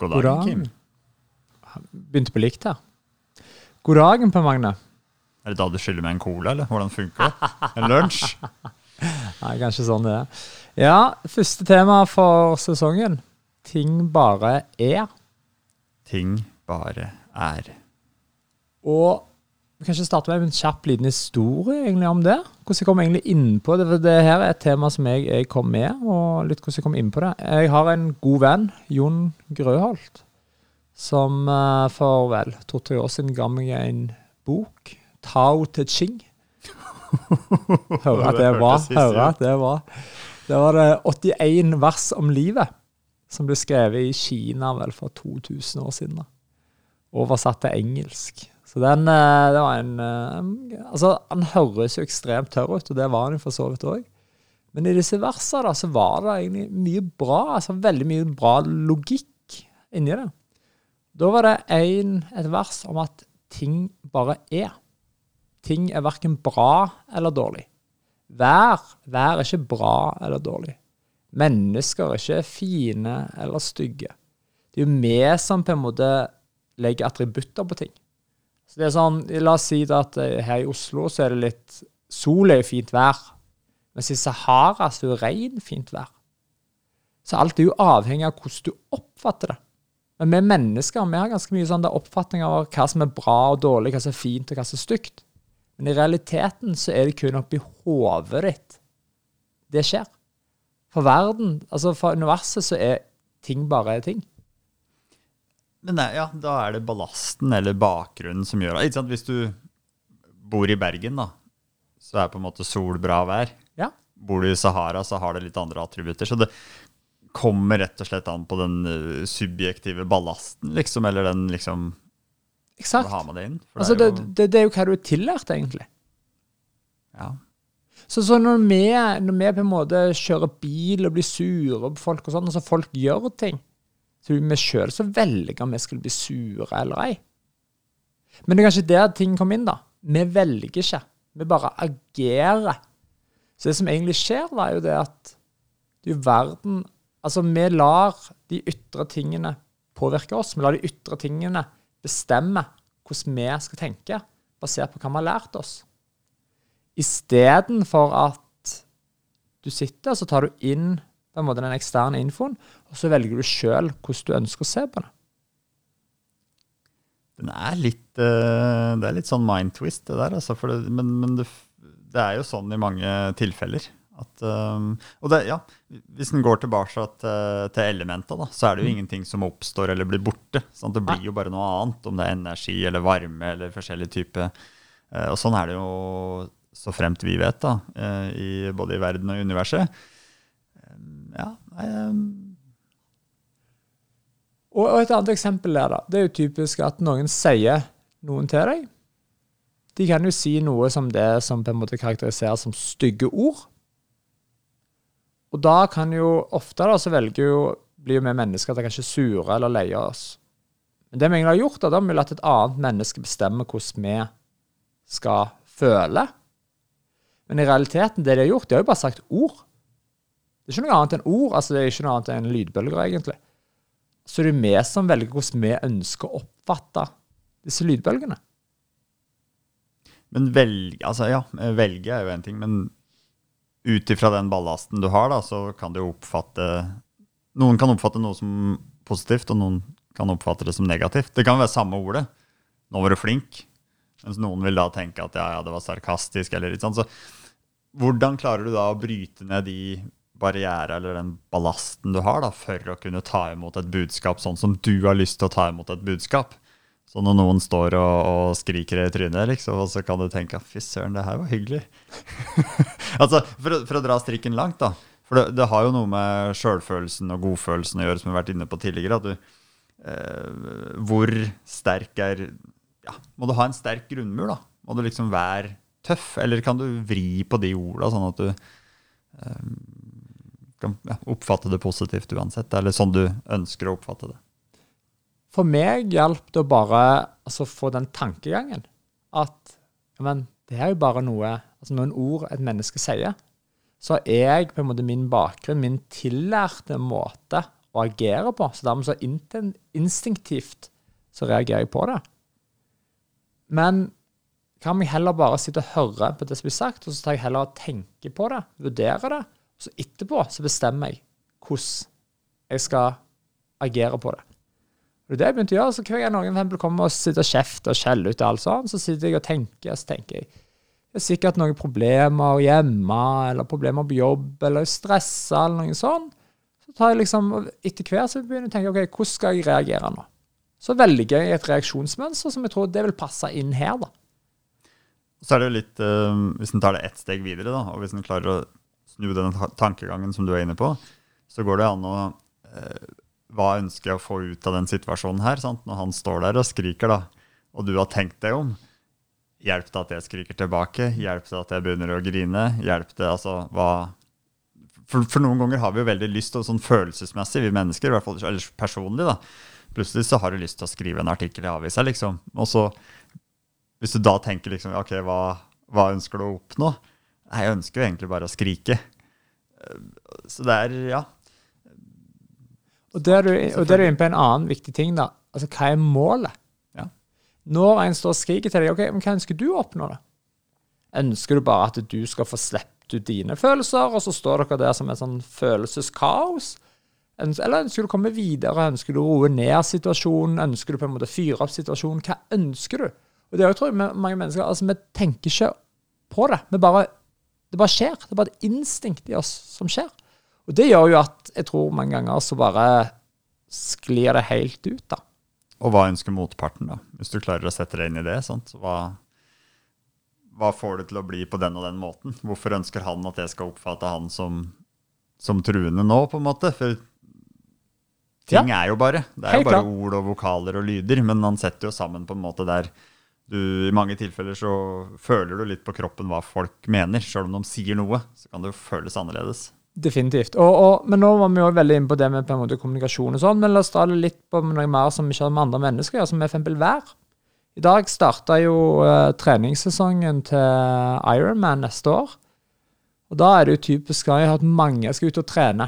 God dagen, Kim. Begynte på likt her. God dagen, Per Magne. Er det da du skylder meg en cola, eller hvordan funker det? En lunsj? Nei, kanskje sånn det er. Ja, første tema for sesongen. Ting bare er. Ting bare er. Og vi kan ikke starte med en kjapp liten historie egentlig om det. Hvordan jeg kom egentlig innpå det. For det her er et tema som jeg, jeg kom med, og litt hvordan jeg kom inn på det. Jeg har en god venn, Jon Grøholt, som uh, for vel to-tre år siden ga meg en bok, Tao Te Ching. Hører at det bra. Hører at det var. Det var det 81 vers om livet, som ble skrevet i Kina vel for 2000 år siden. da. Oversatt til engelsk. Så den eh, det var en eh, Altså, han høres jo ekstremt tørr ut, og det var han jo for så vidt òg. Men i disse versene da, så var det egentlig mye bra, altså veldig mye bra logikk inni det. Da var det en, et vers om at ting bare er. Ting er verken bra eller dårlig. Vær, vær er ikke bra eller dårlig. Mennesker er ikke fine eller stygge. Det er jo vi som på en måte legger attributter på ting. Så det er sånn, La oss si at eh, her i Oslo så er det litt Sol er jo fint vær. Mens i Sahara så er det regn fint vær. Så alt er jo avhengig av hvordan du oppfatter det. Men vi mennesker vi har ganske mye sånn oppfatning av hva som er bra og dårlig, hva som er fint og hva som er stygt. Men i realiteten så er det kun oppi hodet ditt det skjer. For verden, altså for universet, så er ting bare ting. Men nei, ja, da er det ballasten eller bakgrunnen som gjør det. Hvis du bor i Bergen, da, så er på en måte sol bra vær. Ja. Bor du i Sahara, så har det litt andre attributter. Så det kommer rett og slett an på den uh, subjektive ballasten, liksom, eller den liksom Eksakt. Har med det inn. Altså, det, jo, det, det, er jo hva du er tillært, egentlig. Ja. Så, så når, vi, når, vi, på en måte kjører bil og blir sure på folk og sånn, altså folk gjør ting så vi sjøl som velger om vi skulle bli sure eller ei. Men det er kanskje der ting kommer inn, da. Vi velger ikke. Vi bare agerer. Så det som egentlig skjer, da, er jo det at det er jo verden Altså, vi lar de ytre tingene påvirke oss. Vi lar de ytre tingene bestemme hvordan vi skal tenke, basert på hva vi har lært oss. Istedenfor at du sitter, så tar du inn på en måte den eksterne infoen, og så velger du sjøl hvordan du ønsker å se på det. Den er litt, uh, det er litt sånn mind twist, det der. Altså, det, men, men det, det, er jo sånn i mange tilfeller. At, um, og det, ja, hvis en går tilbake til, til elementa, så er det jo mm. ingenting som oppstår eller blir borte. Sant? det blir jo bare noe annet, om det er energi eller varme eller forskjellige typer. Uh, og sånn er det jo så fremt vi vet, da, i, både i verden og i universet ja, um. og, og, et annet eksempel der, da. Det er jo typisk at noen sier noen til deg. De kan jo si noe som det som på en måte karakteriseres som stygge ord. Og da kan jo ofte da, så velger jo, blir jo vi mennesker at er kanskje sure eller leie oss. Men det vi egentlig har gjort, da har vi latt et annet menneske bestemme hvordan vi skal føle. Men i realiteten, det de har gjort, de har jo bare sagt ord. Det er ikke noe annet enn ord. altså Det er ikke noe annet enn lydbølger, egentlig. Så det er vi som velger hvordan vi ønsker å oppfatte disse lydbølgene. Men velge, altså ja, velge er jo én ting, men ut ifra den ballasten du har, da, så kan du oppfatte Noen kan oppfatte noe som positivt, og noen kan oppfatte det som negativt. Det kan være samme ordet. 'Nå var du flink', mens noen vil da tenke at ja, ja, det var sarkastisk. eller litt sånn. Så hvordan klarer du da å bryte ned de barriere eller den ballasten du har da, for å kunne ta imot et budskap sånn som du har lyst til å ta imot et budskap. Så når noen står og, og skriker i trynet, liksom, så kan du tenke fy søren, det her var hyggelig. altså, for for å, dra strikken langt, da. For det, det har jo noe med sjølfølelsen og godfølelsen å gjøre, som vi har vært inne på tidligere. at du, eh, Hvor sterk er ja, Må du ha en sterk grunnmur, da? Må du liksom være tøff, eller kan du vri på de orda, sånn at du eh, kan oppfatte det positivt uansett, eller sånn du ønsker å oppfatte det. For meg hjalp det å bare altså, få den tankegangen at men, det er jo bare noe, altså noen ord et menneske sier. Så er jeg på en måte min bakgrunn, min tillærte måte å agere på. Så dermed så instinktivt så reagerer jeg på det. Men kan vi heller bare sitte og høre på det som blir sagt, og så tar jeg heller og tenker på det, vurderer det, så etterpå så bestemmer jeg hvordan jeg skal agere på det. Og det jeg begynte å gjøre. Så hver gang noen kommer og sitter og kjefter og skjeller ut og alt sånt, så sitter jeg og tenker, så tenker jeg det er sikkert noen problemer hjemme, eller problemer på jobb, eller stressa, eller noe sånt. Så tar jeg liksom, etter hvert så begynner jeg å tenke ok, hvordan skal jeg reagere nå? Så velger jeg et reaksjonsmønster som jeg tror det vil passe inn her. da. Så er det jo litt, eh, Hvis en tar det ett steg videre, da, og hvis en klarer å snu den tankegangen som du er inne på, så går det an å eh, Hva ønsker jeg å få ut av den situasjonen her? Sant? Når han står der og skriker, da, og du har tenkt deg om. Hjelp det at jeg skriker tilbake? Hjelp det at jeg begynner å grine? Hjelp det, altså, hva... For, for noen ganger har vi jo veldig lyst til, sånn følelsesmessig, vi mennesker, i hvert fall eller personlig, da. Plutselig så har du lyst til å skrive en artikkel i avisa, liksom. Og så, hvis du da tenker liksom, ok, hva, hva ønsker du å oppnå? Nei, jeg ønsker jo egentlig bare å skrike. Så det er, ja. Og der er du inne på en annen viktig ting. da. Altså, Hva er målet? Ja. Når en står og skriker til deg, ok, men hva ønsker du å oppnå? da? Ønsker du bare at du skal få sluppet ut dine følelser, og så står dere der som et sånn følelseskaos? Eller ønsker du å komme videre? Ønsker du å roe ned situasjonen? Ønsker du på en måte å fyre opp situasjonen? Hva ønsker du? Og det er jo, tror jeg, mange mennesker, altså Vi tenker ikke på det. Vi bare, det bare skjer. Det er bare et instinkt i oss som skjer. Og det gjør jo at jeg tror mange ganger så bare sklir det helt ut, da. Og hva ønsker motparten, da? Hvis du klarer å sette deg inn i det, så Hva, hva får det til å bli på den og den måten? Hvorfor ønsker han at jeg skal oppfatte han som, som truende nå, på en måte? For ting er jo bare. Det er Helt jo bare klart. ord og vokaler og lyder, men han setter jo sammen på en måte der du, I mange tilfeller så føler du litt på kroppen hva folk mener. Selv om de sier noe, så kan det jo føles annerledes. Definitivt. Og, og, men nå var vi jo veldig inne på det med på måte kommunikasjon og sånn, men la oss ta litt på noe mer som ikke har med andre mennesker å gjøre, som f.eks. vær. I dag starta jo eh, treningssesongen til Ironman neste år. Og da er det jo typisk at mange skal ut og trene.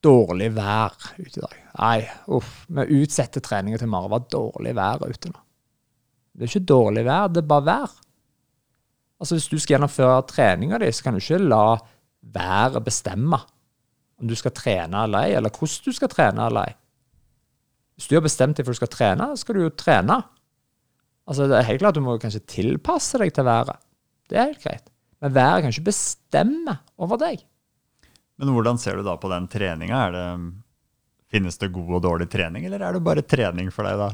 Dårlig vær ute i dag. Nei, uff. Vi utsetter treninga til i. Dårlig vær ute nå. Det er ikke dårlig vær, det er bare vær. Altså Hvis du skal gjennomføre treninga di, så kan du ikke la været bestemme om du skal trene eller ei, eller hvordan du skal trene eller ei. Hvis du har bestemt deg for du skal trene, så skal du jo trene. Altså Det er helt klart du må kanskje tilpasse deg til været. Det er helt greit. Men været kan ikke bestemme over deg. Men hvordan ser du da på den treninga? Finnes det god og dårlig trening, eller er det bare trening for deg da?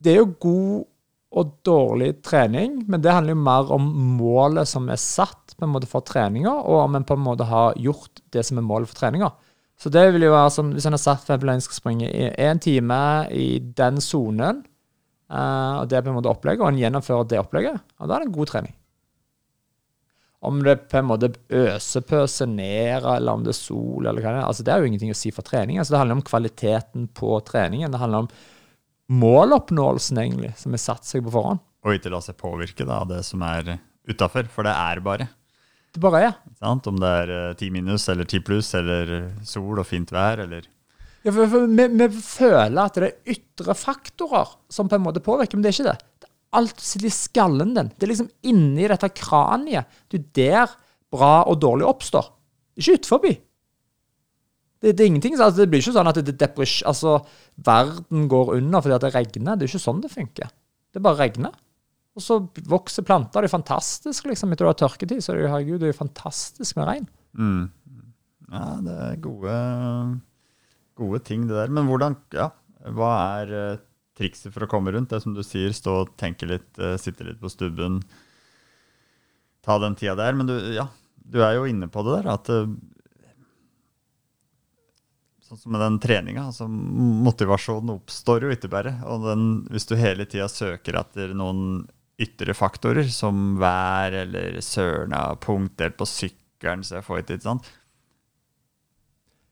Det er jo god og dårlig trening, men det handler jo mer om målet som er satt på en måte for treninga, og om en på en måte har gjort det som er målet for treninga. Så det vil jo være sånn, Hvis en har satt for en skal springe i én time i den sonen, eh, og det er på en måte opplegget, og en gjennomfører det opplegget, og da er det en god trening. Om det på en måte øsepøser ned, eller om det er sol, eller hva det er, altså det er jo ingenting å si for trening. Altså det handler om kvaliteten på treningen. Det handler om måloppnåelsen, egentlig, som er satt seg på forhånd. Og ikke la seg påvirke av det som er utafor, for det er bare. Det bare er. Sant? Om det er eh, ti minus eller ti pluss eller sol og fint vær eller Ja, for, for, vi, vi føler at det er ytre faktorer som på en måte påvirker, men det er ikke det. det er alt sitter i skallen din. Det er liksom inni dette kraniet. Det er der bra og dårlig oppstår. Det er ikke utenfor. Det, det er ingenting, altså, det blir ikke sånn at det, depres, altså, verden går under fordi det regner. Det er ikke sånn det funker. Det bare regner. Og så vokser planter. Det er fantastisk liksom, etter du har tørketid. Så det, herregud, det er fantastisk med regn. mm. Ja, det er gode, gode ting, det der. Men hvordan Ja, hva er uh, trikset for å komme rundt? Det som du sier, stå og tenke litt, uh, sitte litt på stubben. Ta den tida der. Men du, ja, du er jo inne på det der, at eh, Sånn som med den treninga. Altså, motivasjonen oppstår jo ikke bare. Og den, hvis du hele tida søker etter noen ytre faktorer, som vær eller sørna, punktdel på sykkelen, så jeg får ikke, ikke sant?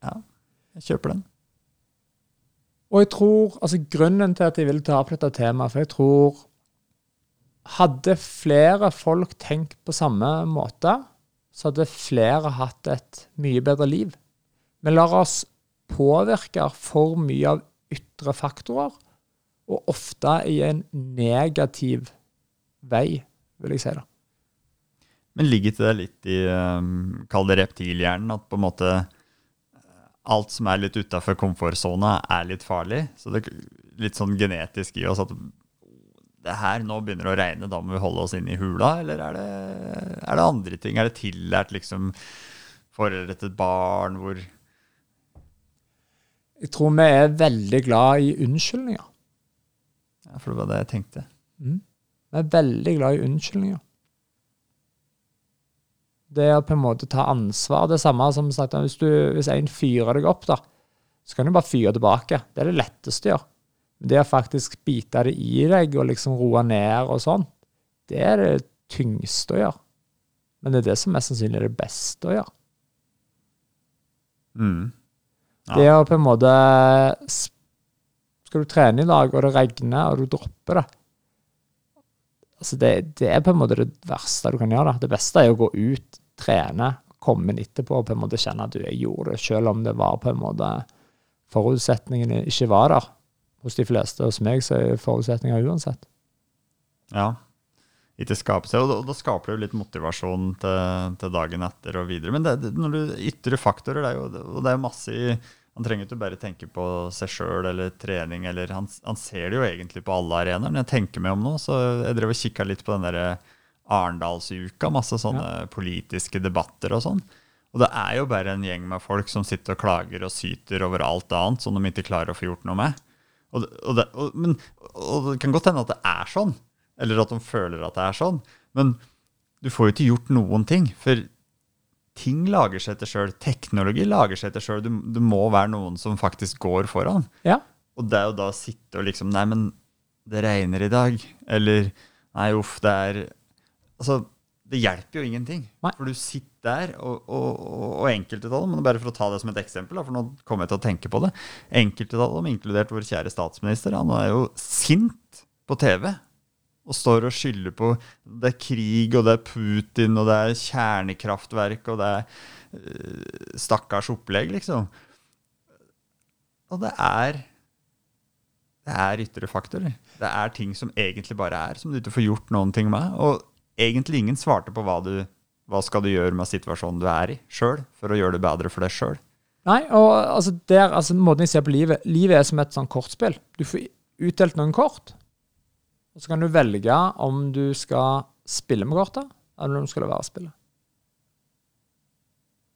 Ja, jeg kjøper den. Og jeg tror, altså Grunnen til at jeg ville ta opp dette temaet, for jeg tror Hadde flere folk tenkt på samme måte, så hadde flere hatt et mye bedre liv. Men la oss påvirke for mye av ytre faktorer, og ofte i en negativ vei, vil jeg si. da. Men ligger ikke det litt i um, Kall det reptilhjernen, at på en måte eh, alt som er litt utafor komfortsona, er litt farlig? Så det er litt sånn genetisk i oss at det her nå begynner å regne, da må vi holde oss inne i hula? Eller er det, er det andre ting? Er det tillært liksom foreldre til barn hvor Jeg tror vi er veldig glad i unnskyldninger. Ja, for det var det jeg tenkte. Mm. Vi er veldig glad i unnskyldninger. Det å på en måte ta ansvar. Det samme som sagt, hvis, du, hvis en fyrer deg opp, da, så kan du bare fyre tilbake. Det er det letteste å gjøre. Det å faktisk bite det i deg og liksom roe ned og sånn, det er det tyngste å gjøre. Men det er det som mest sannsynlig er det beste å gjøre. Mm. Ja. Det å på en måte Skal du trene i dag, og det regner, og du dropper det altså det, det er på en måte det verste du kan gjøre. da. Det beste er å gå ut, trene, komme inn etterpå og på en måte kjenne at du gjorde det, selv om det var på en måte forutsetningene ikke var der. Hos de fleste. Hos meg så er forutsetninger uansett. Ja. Ikke skape seg, og da, og da skaper jo litt motivasjon til, til dagen etter og videre. Men det, det, når du ytre faktorer, det er jo, og det er masse i Han trenger ikke bare tenke på seg sjøl eller trening, eller han, han, ser det jo egentlig på alle arenaer. Når jeg tenker meg om nå, så jeg drev og kikka litt på den derre Arendalsuka, masse sånne politiske debatter og sånn. Og det er jo bare en gjeng med folk som sitter og klager og syter over alt annet som de ikke klarer å få gjort noe med. Og det, og det, og, men, og det kan godt hende at det er sånn, eller at de føler at det er sånn, men du får jo ikke gjort noen ting. For ting lager seg etter sjøl. Teknologi lager seg etter sjøl. Det, det må være noen som faktisk går foran. Ja. Og det er jo da å sitte og liksom Nei, men det regner i dag. Eller Nei, uff, det er Altså, det hjelper jo ingenting. Nei. For du sitter der, og, og, og, og enkelte av dem, men bare for å ta det som et eksempel, for nå kommer jeg til å tenke på det Enkelte av dem, inkludert vår kjære statsminister, han er jo sint på TV. Og står og skylder på Det er krig, og det er Putin, og det er kjernekraftverk, og det er øh, stakkars opplegg, liksom. Og det er det er ytre faktorer. Det er ting som egentlig bare er, som du ikke får gjort noen ting med. Og egentlig ingen svarte på hva du hva skal du gjøre med situasjonen du er i sjøl, for å gjøre det bedre for deg sjøl. Nei, og altså, der, altså måten jeg ser på livet Livet er som et sånn kortspill. Du får utdelt noen kort, og så kan du velge om du skal spille med kortet, eller om du skal la være å spille.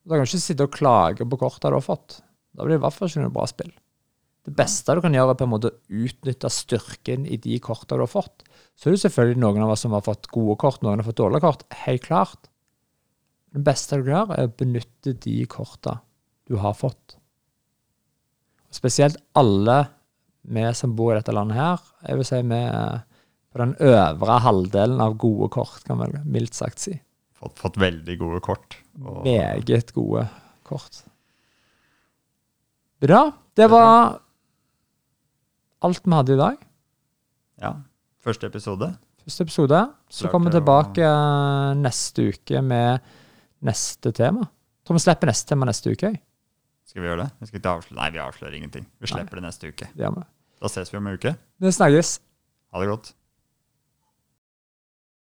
Da kan du ikke sitte og klage på kortet du har fått. Da blir det i hvert fall ikke noe bra spill. Det beste du kan gjøre, er på en måte å utnytte styrken i de kortene du har fått. Så er det selvfølgelig noen av oss som har fått gode kort, noen har fått dårlige kort. Helt klart. Det beste du kan gjøre, er å benytte de kortene du har fått. Spesielt alle vi som bor i dette landet her, jeg vil si vi på den øvre halvdelen av gode kort, kan man mildt sagt si. Fått, fått veldig gode kort. Og, Meget gode kort. Bra. Det var alt vi hadde i dag. ja, første episode. Første episode. Så Klart kommer vi tilbake eh, neste uke med neste tema. Tror vi slipper neste tema neste uke. Skal vi gjøre det? Vi. Nei, vi avslører ingenting. Vi slipper det neste uke. Det. Da ses vi om en uke. Vi snakkes. Ha det godt.